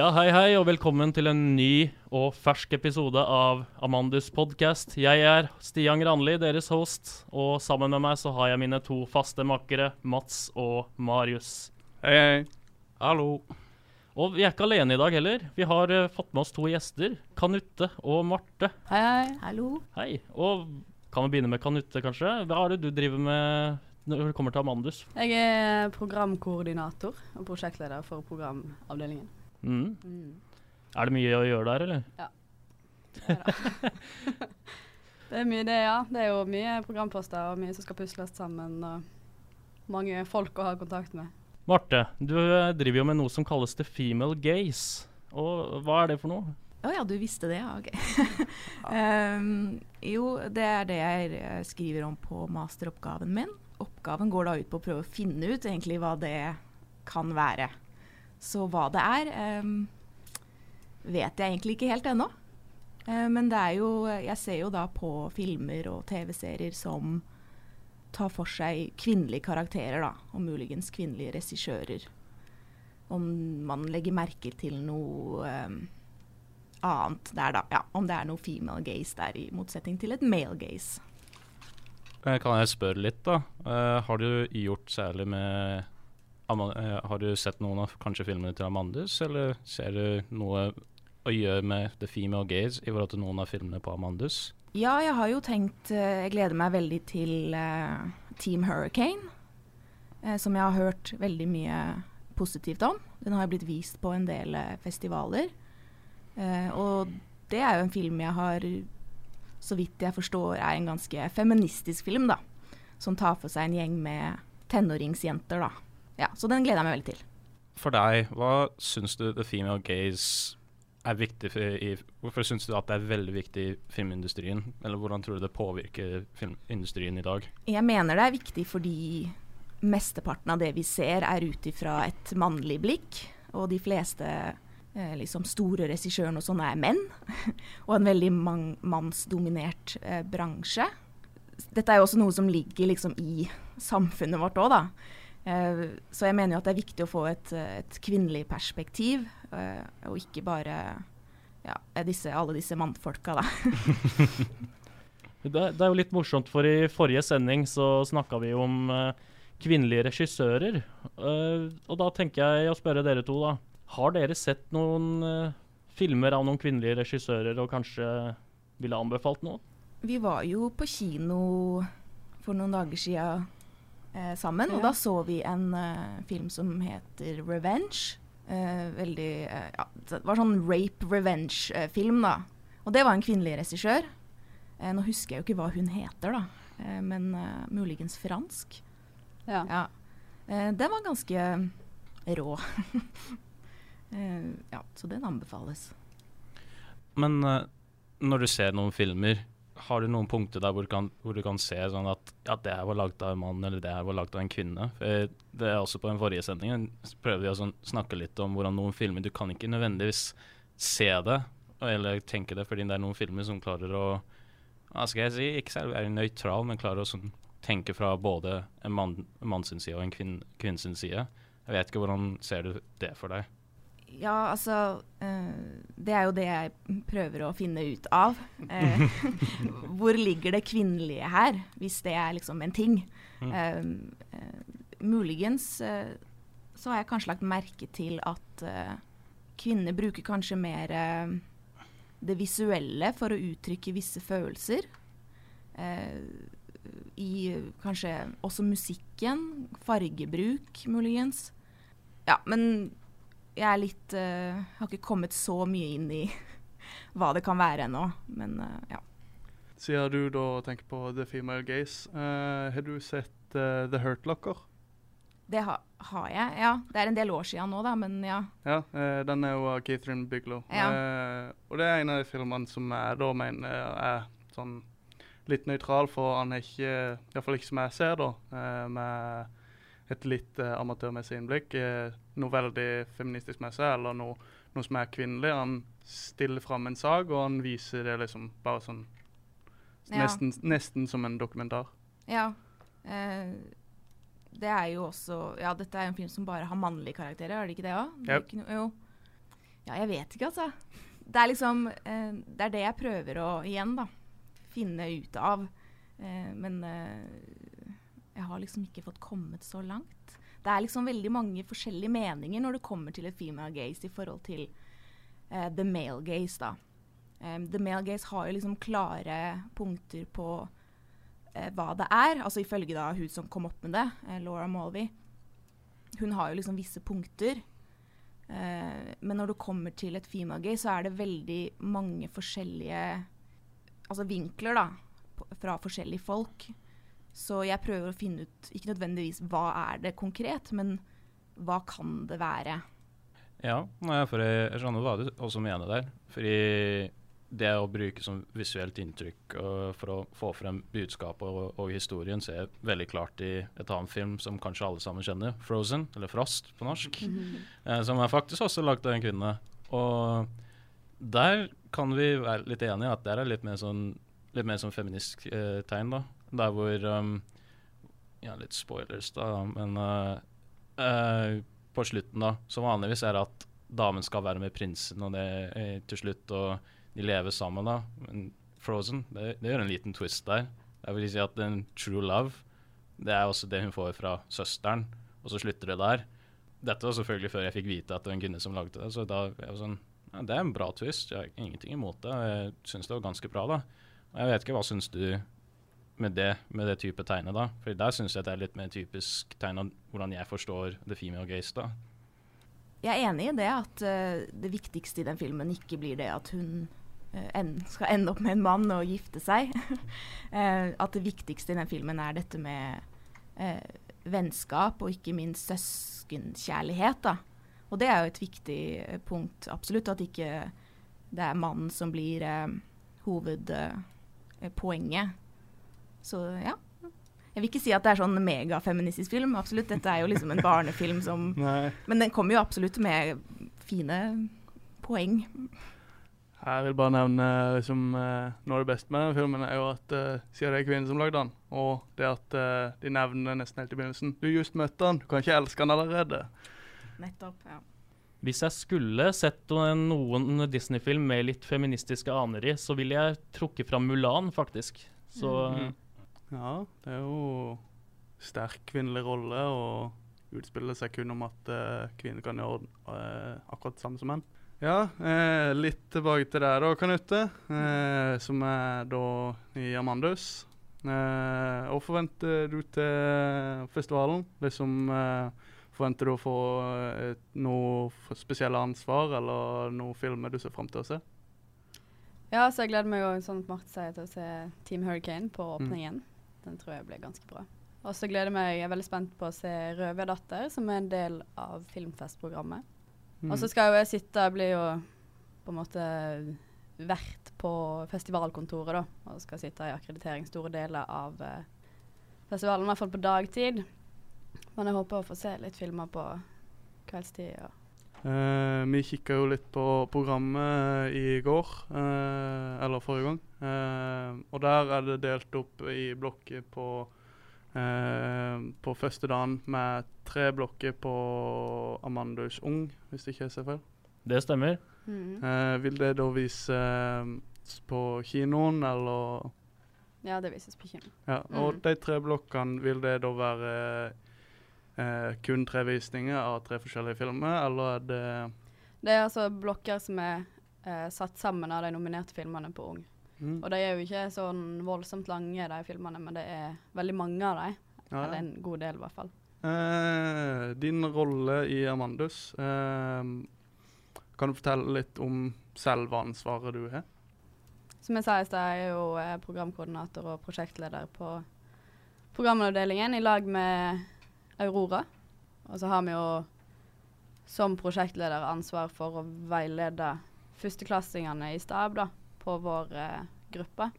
Ja, hei hei, og velkommen til en ny og fersk episode av Amandus podcast. Jeg er Stian Granli, deres host, og sammen med meg så har jeg mine to faste makkere, Mats og Marius. Hei, hei. Hallo. Og vi er ikke alene i dag heller. Vi har eh, fått med oss to gjester, Kanutte og Marte. Hei, hei. Hallo. Hei. Og kan vi begynne med Kanutte, kanskje? Hva er det du driver med når det kommer til Amandus? Jeg er programkoordinator og prosjektleder for programavdelingen. Mm. Mm. Er det mye å gjøre der, eller? Ja da. det er mye det, ja. Det er jo mye programposter og mye som skal pusles sammen. Og mange folk å ha kontakt med. Marte, du eh, driver jo med noe som kalles the female gaze. Og hva er det for noe? Å ja, du visste det, ja. Ok. um, jo, det er det jeg eh, skriver om på masteroppgaven min. Oppgaven går da ut på å prøve å finne ut egentlig hva det kan være. Så hva det er, um, vet jeg egentlig ikke helt ennå. Uh, men det er jo Jeg ser jo da på filmer og TV-serier som tar for seg kvinnelige karakterer, da. Og muligens kvinnelige regissører. Om man legger merke til noe um, annet der, da. Ja, om det er noe female gaze der, i motsetning til et male gaze. Eh, Kan jeg spørre litt, da? Eh, har du gjort særlig med eh, Har du sett noen av kanskje filmene til Amandus, eller ser du noe å gjøre med The Female Gaze i forhold til noen av filmene på Amandus? Ja, jeg har jo tenkt eh, Jeg gleder meg veldig til eh, Team Hurricane. eh, som jeg har hørt veldig mye positivt om. Den har blitt vist på en del eh, festivaler. Eh, og det er jo en film jeg har, så vidt jeg forstår, er en ganske feministisk film, da. Som tar for seg en gjeng med tenåringsjenter, da. Ja, så den gleder jeg meg veldig til. For deg, hva syns du The Female Gaze er viktig for i Hvorfor syns du at det er veldig viktig i filmindustrien? Eller hvordan tror du det påvirker filmindustrien i dag? Jeg mener det er viktig fordi mesteparten av det vi ser er ut ifra et mannlig blikk. Og de fleste eh, liksom store regissørene og sånne er menn. og en veldig man mannsdominert eh, bransje. Dette er jo også noe som ligger liksom i samfunnet vårt òg, da. Eh, så jeg mener jo at det er viktig å få et, et kvinnelig perspektiv, eh, og ikke bare ja, disse, alle disse mannfolka, da. Det, det er jo litt morsomt, for i forrige sending så snakka vi om eh, kvinnelige regissører. Og da tenker jeg å spørre dere to, da. Har dere sett noen filmer av noen kvinnelige regissører og kanskje ville anbefalt noe? Vi var jo på kino for noen dager sia eh, sammen, og da så vi en eh, film som heter 'Revenge'. Eh, veldig eh, Ja, det var sånn rape revenge-film, da. Og det var en kvinnelig regissør. Eh, nå husker jeg jo ikke hva hun heter, da, eh, men eh, muligens fransk. Ja. Ja. Eh, den var ganske rå. eh, ja, så den anbefales. Men eh, når du ser noen filmer, har du noen punkter der hvor du kan, hvor du kan se sånn at ja, det her var lagd av en mann, eller det her var lagd av en kvinne? For det er også på den forrige sendingen prøvde vi å sånn, snakke litt om hvordan noen filmer Du kan ikke nødvendigvis se det, eller tenke det, fordi det er noen filmer som klarer å hva skal jeg si, ikke selv være nøytral, men klarer å sånn, tenke fra både en mann, mann sin side og en kvinn, kvinne side. Jeg vet ikke hvordan ser du det for deg? Ja, altså eh, Det er jo det jeg prøver å finne ut av. Eh, hvor ligger det kvinnelige her, hvis det er liksom en ting? Mm. Eh, muligens så har jeg kanskje lagt merke til at kvinner bruker kanskje mer det visuelle for å uttrykke visse følelser. I kanskje også musikken. Fargebruk, muligens. Ja, men jeg er litt uh, Har ikke kommet så mye inn i hva det kan være ennå. Men uh, ja. Siden du da tenker på The Female Gaze, uh, har du sett The Hurt Locker? Det ha, har jeg. Ja. Det er en del år siden nå, da, men ja. Ja, den er jo av Catherine Biglow. Ja. Og det er en av de filmene som jeg da mener er sånn litt nøytral, for han er ikke, iallfall ikke som jeg ser, da, med et litt eh, amatørmessig innblikk. Eh, noe veldig feministisk med seg, eller noe, noe som er kvinnelig. Han stiller fram en sak, og han viser det liksom bare sånn Ja. nesten, nesten som en dokumentar. ja. Eh, det er jo også Ja, dette er jo en film som bare har mannlige karakterer, er det ikke det òg? Yep. Jo. Ja, jeg vet ikke, altså. Det er liksom eh, Det er det jeg prøver å igjen, da. Finne ut av. Eh, men eh, jeg har liksom ikke fått kommet så langt. Det er liksom veldig mange forskjellige meninger når det kommer til et female gaze i forhold til uh, the male gaze, da. Um, the male gaze har jo liksom klare punkter på uh, hva det er. Altså ifølge da hun som kom opp med det, uh, Laura Malvey. Hun har jo liksom visse punkter. Men når det kommer til et female gaze, så er det veldig mange forskjellige altså vinkler da, fra forskjellige folk. Så jeg prøver å finne ut ikke nødvendigvis hva er det konkret, men hva kan det være? Ja, nei, for jeg, jeg skjønner hva du også mener der. Fordi det å bruke som visuelt inntrykk for å få frem budskapet og, og, historien ser jeg veldig klart i et annet film som kanskje alle sammen kjenner, 'Frozen', eller 'Frost' på norsk. Mm -hmm. uh, som er faktisk også lagd av en kvinne. Og der kan vi være litt enige at det er litt mer sånn litt mer sånn feministisk eh, tegn, da. Der hvor um, Ja, litt spoilers, da, men på slutten, da, som vanligvis er at damen skal være med prinsen, og det til slutt. og de lever sammen, da. Men Frozen, det, det gjør en liten twist der. Jeg vil si at en true love, det er også det hun får fra søsteren, og så slutter det der. Dette var selvfølgelig før jeg fikk vite at det var en kvinne som lagde det, så da jeg var sånn ja, Det er en bra twist, jeg har ingenting imot det. Jeg syns det var ganske bra, da. Jeg vet ikke, hva syns du med det, med det type tegnet, da? For der syns jeg det er litt mer typisk tegn av hvordan jeg forstår the female gaze, da. Jeg er enig i det at uh, det viktigste i den filmen ikke blir det at hun Eh, skal ende opp med en mann og gifte seg. uh, at det viktigste i den filmen er dette med vennskap og ikke minst søskenkjærlighet. Da. Og det er jo et viktig punkt, absolutt. At ikke det er mannen som blir hovedpoenget. Så ja. Jeg vil ikke si at det er sånn megafeministisk film. Absolutt, dette er jo liksom en barnefilm som Men den kommer jo absolutt med fine poeng. Jeg vil bare nevne liksom, uh, Noe av det beste med den filmen er jo at uh, siden det er kvinnen som lagde den, og det at uh, de nevner nesten helt i begynnelsen Du just møtte han, du kan ikke elske han allerede. Nettopp, ja. Hvis jeg skulle sett noen Disney-film med litt feministiske aner i, så ville jeg trukket fram Mulan, faktisk. Så mm. Ja, det er jo sterk kvinnelig rolle, og utspiller seg kun om at kvinner kan gjøre akkurat det samme som menn. Ja, eh, litt tilbake til deg da, Kanute, eh, som er da i Amandus. Eh, hva forventer du til festivalen? Liksom, eh, forventer du å få et, noe spesielle ansvar, eller noen filmer du ser fram til å se? Ja, så jeg gleder meg jo, sånn at Marte sier, til å se Team Hurricane på åpningen. Mm. Den tror jeg blir ganske bra. Og så gleder jeg meg, jeg er veldig spent på å se Røverdatter, som er en del av filmfestprogrammet. Mm. Og så skal jo jeg sitte, jeg blir jo på en måte vert på festivalkontoret, da. Og skal sitte i akkreditering store deler av eh, festivalen, i hvert fall på dagtid. Men jeg håper å få se litt filmer på kveldstid. Ja. Uh, vi kikka jo litt på programmet i går, uh, eller forrige gang. Uh, og der er det delt opp i blokker på Eh, på første dagen med tre blokker på Amandus Ung, hvis det ikke ser feil. Det stemmer. Mm. Eh, vil det da vise eh, på kinoen, eller? Ja, det vises på kinoen. Ja, og mm. de tre blokkene, vil det da være eh, kun tre visninger av tre forskjellige filmer, eller er det Det er altså blokker som er eh, satt sammen av de nominerte filmene på Ung. Mm. Og de er jo ikke sånn voldsomt lange, de filmene, men det er veldig mange av dem. Ja. Eller en god del, i hvert fall. Eh, din rolle i Amandus, eh, kan du fortelle litt om selve ansvaret du har? Som jeg sa i stad, jeg er jo eh, programkoordinator og prosjektleder på programavdelingen i lag med Aurora. Og så har vi jo som prosjektleder ansvar for å veilede førsteklassingene i stab, da på vår eh, gruppe.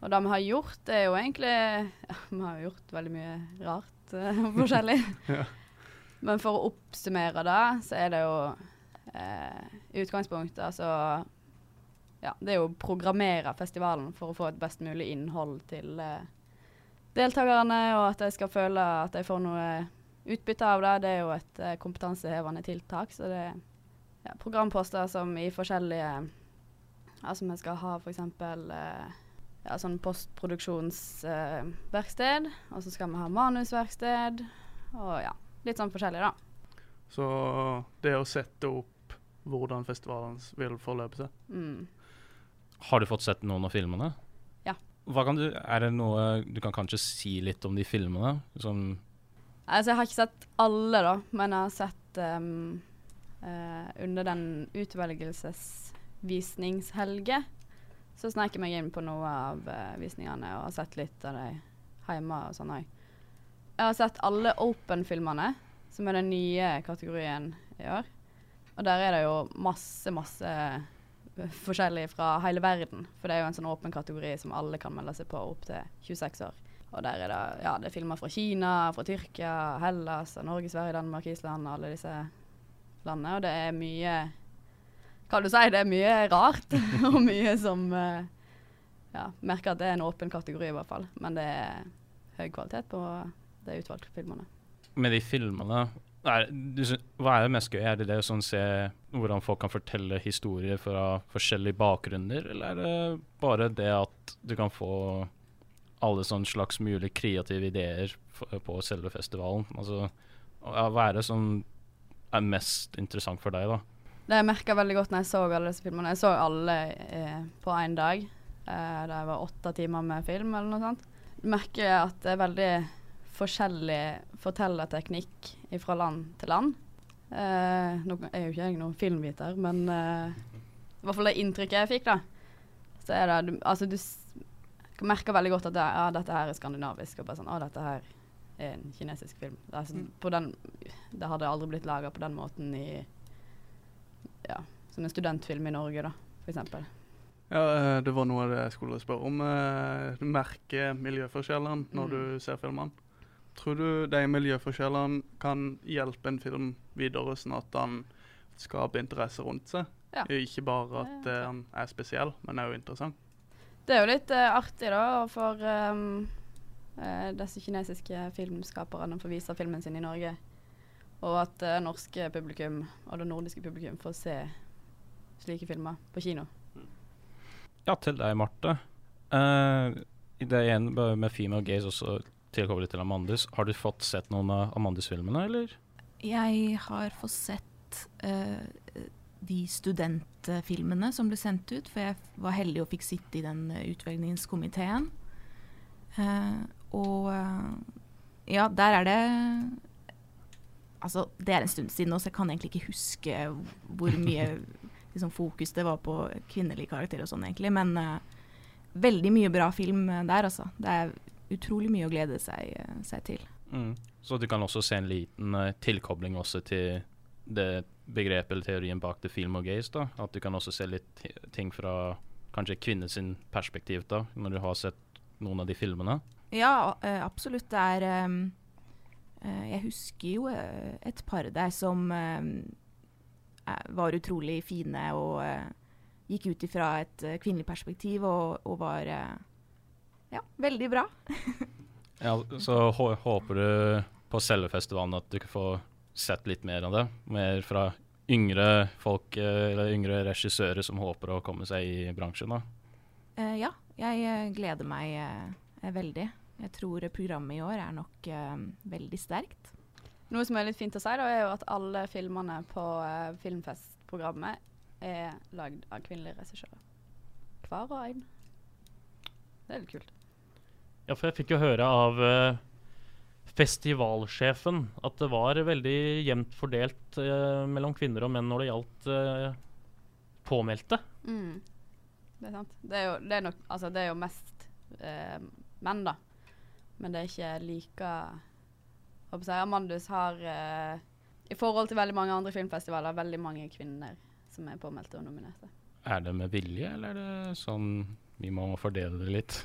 Og det vi har gjort, er jo egentlig ja, Vi har gjort veldig mye rart eh, forskjellig. ja. Men for å oppsummere det, så er det jo i utgangspunktet altså Ja, det er jo å programmere festivalen for å få et best mulig innhold til deltakerne, og at de skal føle at de får noe utbytte av det. Det er jo et kompetansehevende tiltak, så det ja, programposter som i forskjellige Altså vi skal ha f.eks. Uh, ja, sånn postproduksjonsverksted. og så skal vi ha manusverksted. Og ja, litt sånn forskjellig, da. Så det å sette opp hvordan festivalen vil forløpe seg. Mm. Har du fått sett noen av filmene? Du, er det noe du kan kanskje si litt om de filmene? Som Altså, jeg har ikke sett alle, da, men jeg har sett um, uh, under den utvelgelsesvisningshelge så snek jeg meg inn på noe av uh, visningene og har sett litt av de hjemme og sånn òg. Jeg har sett alle Open-filmene, som er den nye kategorien i år. Og der er det jo masse, masse forskjellig fra hele verden. For det er jo en sånn åpen kategori som alle kan melde seg på opp til 26 år. Og der er det, ja, det er filmer fra Kina, fra Tyrkia, Hellas, Norge, Sverige, Danmark, Island og alle disse landene. Og det er mye Kan du si det er mye rart, og mye som uh, Ja, merker at det er en åpen kategori, i hvert fall. Men det er høy kvalitet på de utvalgte filmene. Med de filmene du, Hva er det mest gøy? Er det det å sånn, se hvordan folk kan fortelle historier fra forskjellige bakgrunner, eller er det bare det at du kan få alle sånn slags mulige kreative ideer på selve festivalen? Altså, hva er det som er mest interessant for deg, da? Det jeg merka veldig godt når jeg så alle disse filmene Jeg så alle eh, på én dag. Eh, det var åtte timer med film eller noe sånt. Jeg merker at det er veldig forskjellig fortellerteknikk fra land til land. Eh, nå er jo ikke jeg noen filmviter, men eh, i hvert fall det inntrykket jeg fikk, da. Så er det du, Altså, du merker veldig godt at det, ja, dette her er skandinavisk. Og bare sånn Å, dette her er en kinesisk film. Det, altså, mm. den, det hadde aldri blitt laga på den måten i ja, som en studentfilm i Norge, da, f.eks. Ja, eh, det var noe av det jeg skulle spørre om. Eh, du merker miljøforskjellene når mm. du ser filmene. Tror du de miljøforskjellene kan hjelpe en film videre, sånn at han skaper interesse rundt seg? Ja. Ikke bare at uh, han er spesiell, men er jo interessant. Det er jo litt uh, artig, da, for um, uh, disse kinesiske filmskaperne får vise filmen sin i Norge. Og at uh, norske publikum og det nordiske publikum får se slike filmer på kino. Ja, til deg, Marte. Uh, det igjen med Female Gaze også tilkoblet til Amandus. Har du fått sett noen av Amandus-filmene, eller? Jeg har fått sett uh, de studentfilmene som ble sendt ut, for jeg var heldig og fikk sitte i den utvelgningskomiteen. og ja, der er det Altså, det er en stund siden nå, så jeg kan egentlig ikke huske hvor mye liksom, fokus det var på kvinnelige karakterer og sånn, egentlig. Men uh, veldig mye bra film der, altså. Det er utrolig mye å glede seg, uh, seg til. Mm. Så du kan også se en liten uh, tilkobling til det begrepet eller teorien bak the film og gaze, da? At du kan også se litt ting fra kanskje kvinnens perspektiv, da, når du har sett noen av de filmene? Ja, absolutt. Det er um uh, jeg husker jo et par der som eh, var utrolig fine og gikk ut ifra et kvinnelig perspektiv og, og var ja, veldig bra. ja, så håper du på selve festivalen at du kan få sett litt mer av det? Mer fra yngre folk, eller yngre regissører som håper å komme seg i bransjen? da? Uh, ja, jeg gleder meg uh, veldig. Jeg tror programmet i år er nok uh, veldig sterkt. Noe som er litt fint å si, da, er jo at alle filmene på uh, filmfestprogrammet er lagd av kvinnelige regissører. Hver og en. Det er litt kult. Ja, for jeg fikk jo høre av uh, festivalsjefen at det var veldig jevnt fordelt mellom kvinner og menn når det gjaldt påmeldte. Mm. Det er sant. Det er jo, det er nok, altså, det er jo mest menn, da. Men det er ikke like håper jeg, Amandus har uh, I forhold til veldig mange andre filmfestivaler veldig mange kvinner som er påmeldte og nominerte. Er det med vilje, eller er det sånn vi må fordele det litt?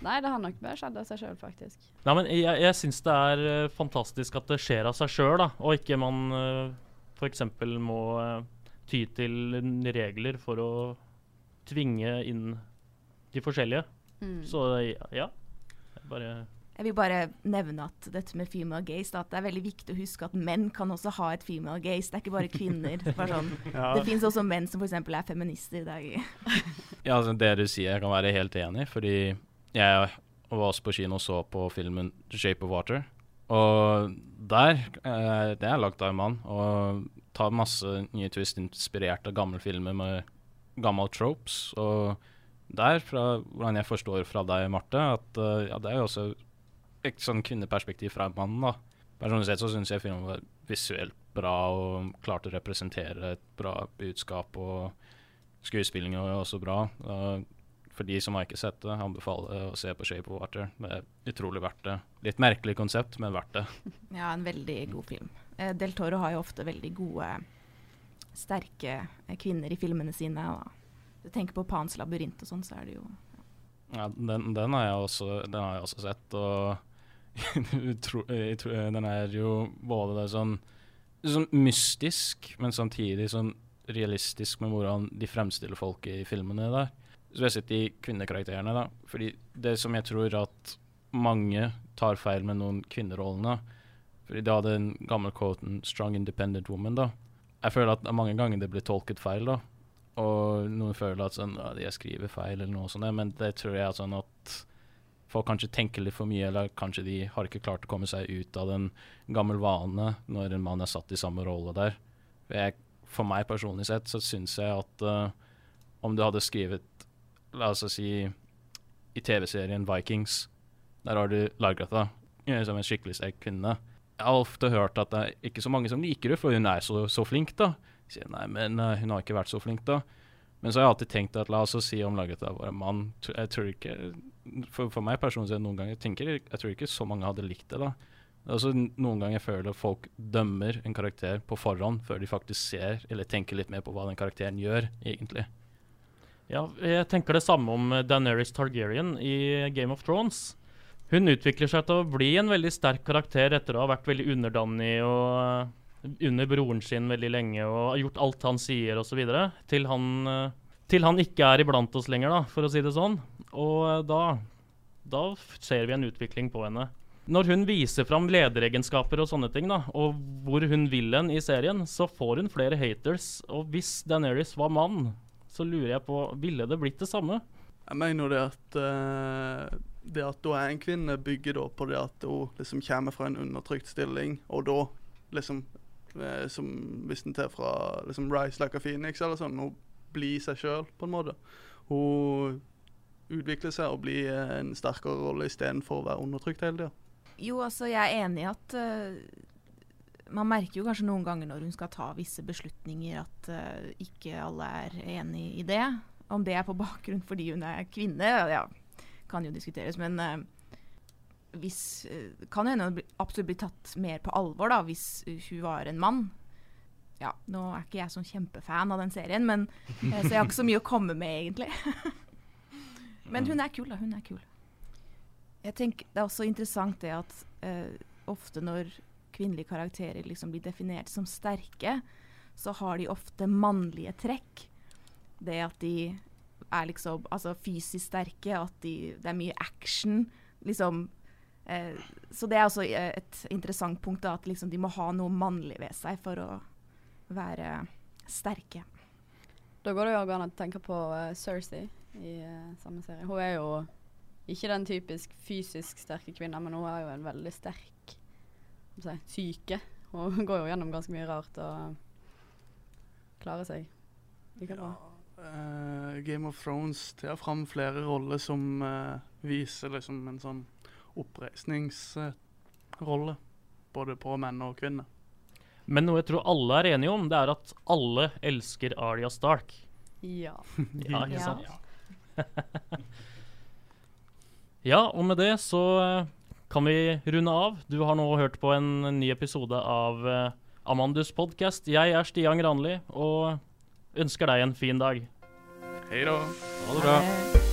Nei, det har nok bare skjedd av seg sjøl, faktisk. Nei, men Jeg, jeg syns det er uh, fantastisk at det skjer av seg sjøl, og ikke man uh, f.eks. må uh, ty til regler for å tvinge inn de forskjellige. Mm. Så ja, bare Jeg vil bare nevne at dette med female gaze, da, at det er veldig viktig å huske at menn kan også ha et female gaze. Det er ikke bare kvinner. Bare sånn. Ja. Det fins også menn som f.eks. er feminister. Det dag. Ja, altså det du sier, jeg kan være helt enig, fordi jeg var også på kino og så på filmen 'The Shape of Water'. Og der eh, Det er lagd av en mann, og tar masse nye twist inspirert av gamle filmer med gamle tropes. Og der, fra hvordan jeg forstår fra deg, Marte, at uh, ja, det er jo også et sånn kvinneperspektiv fra en mann, da. Personlig sett så syns jeg filmen var visuelt bra og klarte å representere et bra budskap. og Skuespillingen var også bra. og for de som har ikke sett det, anbefaler å se på 'Shape of Water'. Det er utrolig verdt det. Litt merkelig konsept, men verdt det. ja, en veldig god film. Eh, Del Toro har jo ofte veldig gode, sterke eh, kvinner i filmene sine. Og du tenker på Pans labyrint og sånn, så er det jo Ja, den, den, har jeg også, den har jeg også sett, og tror- den er jo både sånn, sånn mystisk, men samtidig sånn realistisk med hvordan de fremstiller folk i filmene der. Sett de kvinnekarakterene, da. Fordi det som jeg tror at mange tar feil med noen kvinnerollene Fordi da hadde den gammel quoten 'strong independent woman', da. Jeg føler at mange ganger det blir tolket feil, da. Og noen føler at sånn, ja, jeg skriver feil, eller noe sånt, men det tror jeg er sånn at folk kanskje tenker litt for mye, eller kanskje de har ikke klart å komme seg ut av den gammel vane når en mann er satt i samme rolle der. For, jeg, for meg personlig sett så syns jeg at uh, om du hadde skrevet, la oss si, i TV-serien Vikings, der har du Largratha eh, som en skikkelig sterk kvinne. Jeg har ofte hørt at det er ikke så mange som liker henne, for hun er så, så flink, da. Jeg sier nei, men eh, hun har ikke vært så flink, da. Men så har jeg alltid tenkt at la oss si om Largratha var en mann. Jeg tror ikke For, for meg personlig noen ganger jeg tenker jeg tror ikke så mange hadde likt det, da. N- noen ganger jeg føler folk dømmer en karakter på forhånd før de faktisk ser eller tenker litt mer på hva den karakteren gjør, egentlig. Ja, jeg tenker det samme om eh, Daenerys Targaryen i Game of Thrones. Hun utvikler seg til å bli en veldig sterk karakter etter å ha vært veldig underdanig og eh, under broren sin veldig lenge og har gjort alt han sier osv. Til, han, eh, til han ikke er iblant oss lenger, da, for å si det sånn. Og da, da ser vi en utvikling på henne. Når hun viser fram lederegenskaper og sånne ting, da, og hvor hun vil hen i serien, så får hun flere haters. Og hvis Daenerys var mann, så lurer jeg på Ville det blitt det samme? Jeg mener det at uh, det at hun er en kvinne, bygger da på det at hun liksom kommer fra en undertrykt stilling, og da liksom uh, som Hvis en tar fra liksom Rise Like a Phoenix eller sånn, hun blir seg sjøl, på en måte. Hun utvikler seg og blir en sterkere rolle istedenfor å være undertrykt hele tida. Jo, altså, jeg er enig i at eh, Man merker jo kanskje noen ganger når hun skal ta visse beslutninger, at uh, ikke alle er enig i det. Om det er på bakgrunn fordi hun er kvinne, ja, kan jo diskuteres. Men uh, hvis uh, Kan hende hun absolutt bli tatt mer på alvor da, hvis hun var en mann. Ja, nå er ikke jeg sånn kjempefan av den serien, men, uh, så jeg har ikke så mye å komme med, egentlig. men hun er kul, da. Hun er kul. Jeg tenker Det er også interessant det at ofte når kvinnelige karakterer liksom blir definert som sterke, så har de ofte mannlige trekk. Det at de er liksom altså fysisk sterke, at de, det er mye action. Liksom. Eh, så det er også eh, et interessant punkt, da, at liksom de må ha noe mannlig ved seg for å være sterke. Da går det jo an å tenke på uh, Cersei i uh, samme serie. Hun er jo ikke den typisk fysisk sterke kvinna, men hun er jo en veldig sterk si, syke. Og går jo gjennom ganske mye rart og klarer seg like bra. Eh, Game of Thrones tar fram flere roller som uh, viser liksom en sånn oppreisningsrolle. både på menn og kvinner. Men noe jeg tror alle er enige om, det er at alle elsker Arya Stark. Ja. Ja, ikke sant? Ja, og med det så eh, kan vi runde av. Du har nå hørt på en ny episode av eh, Amandus podkast. Jeg er Stian Granli og ønsker deg en fin dag. Hei da. Ha det bra.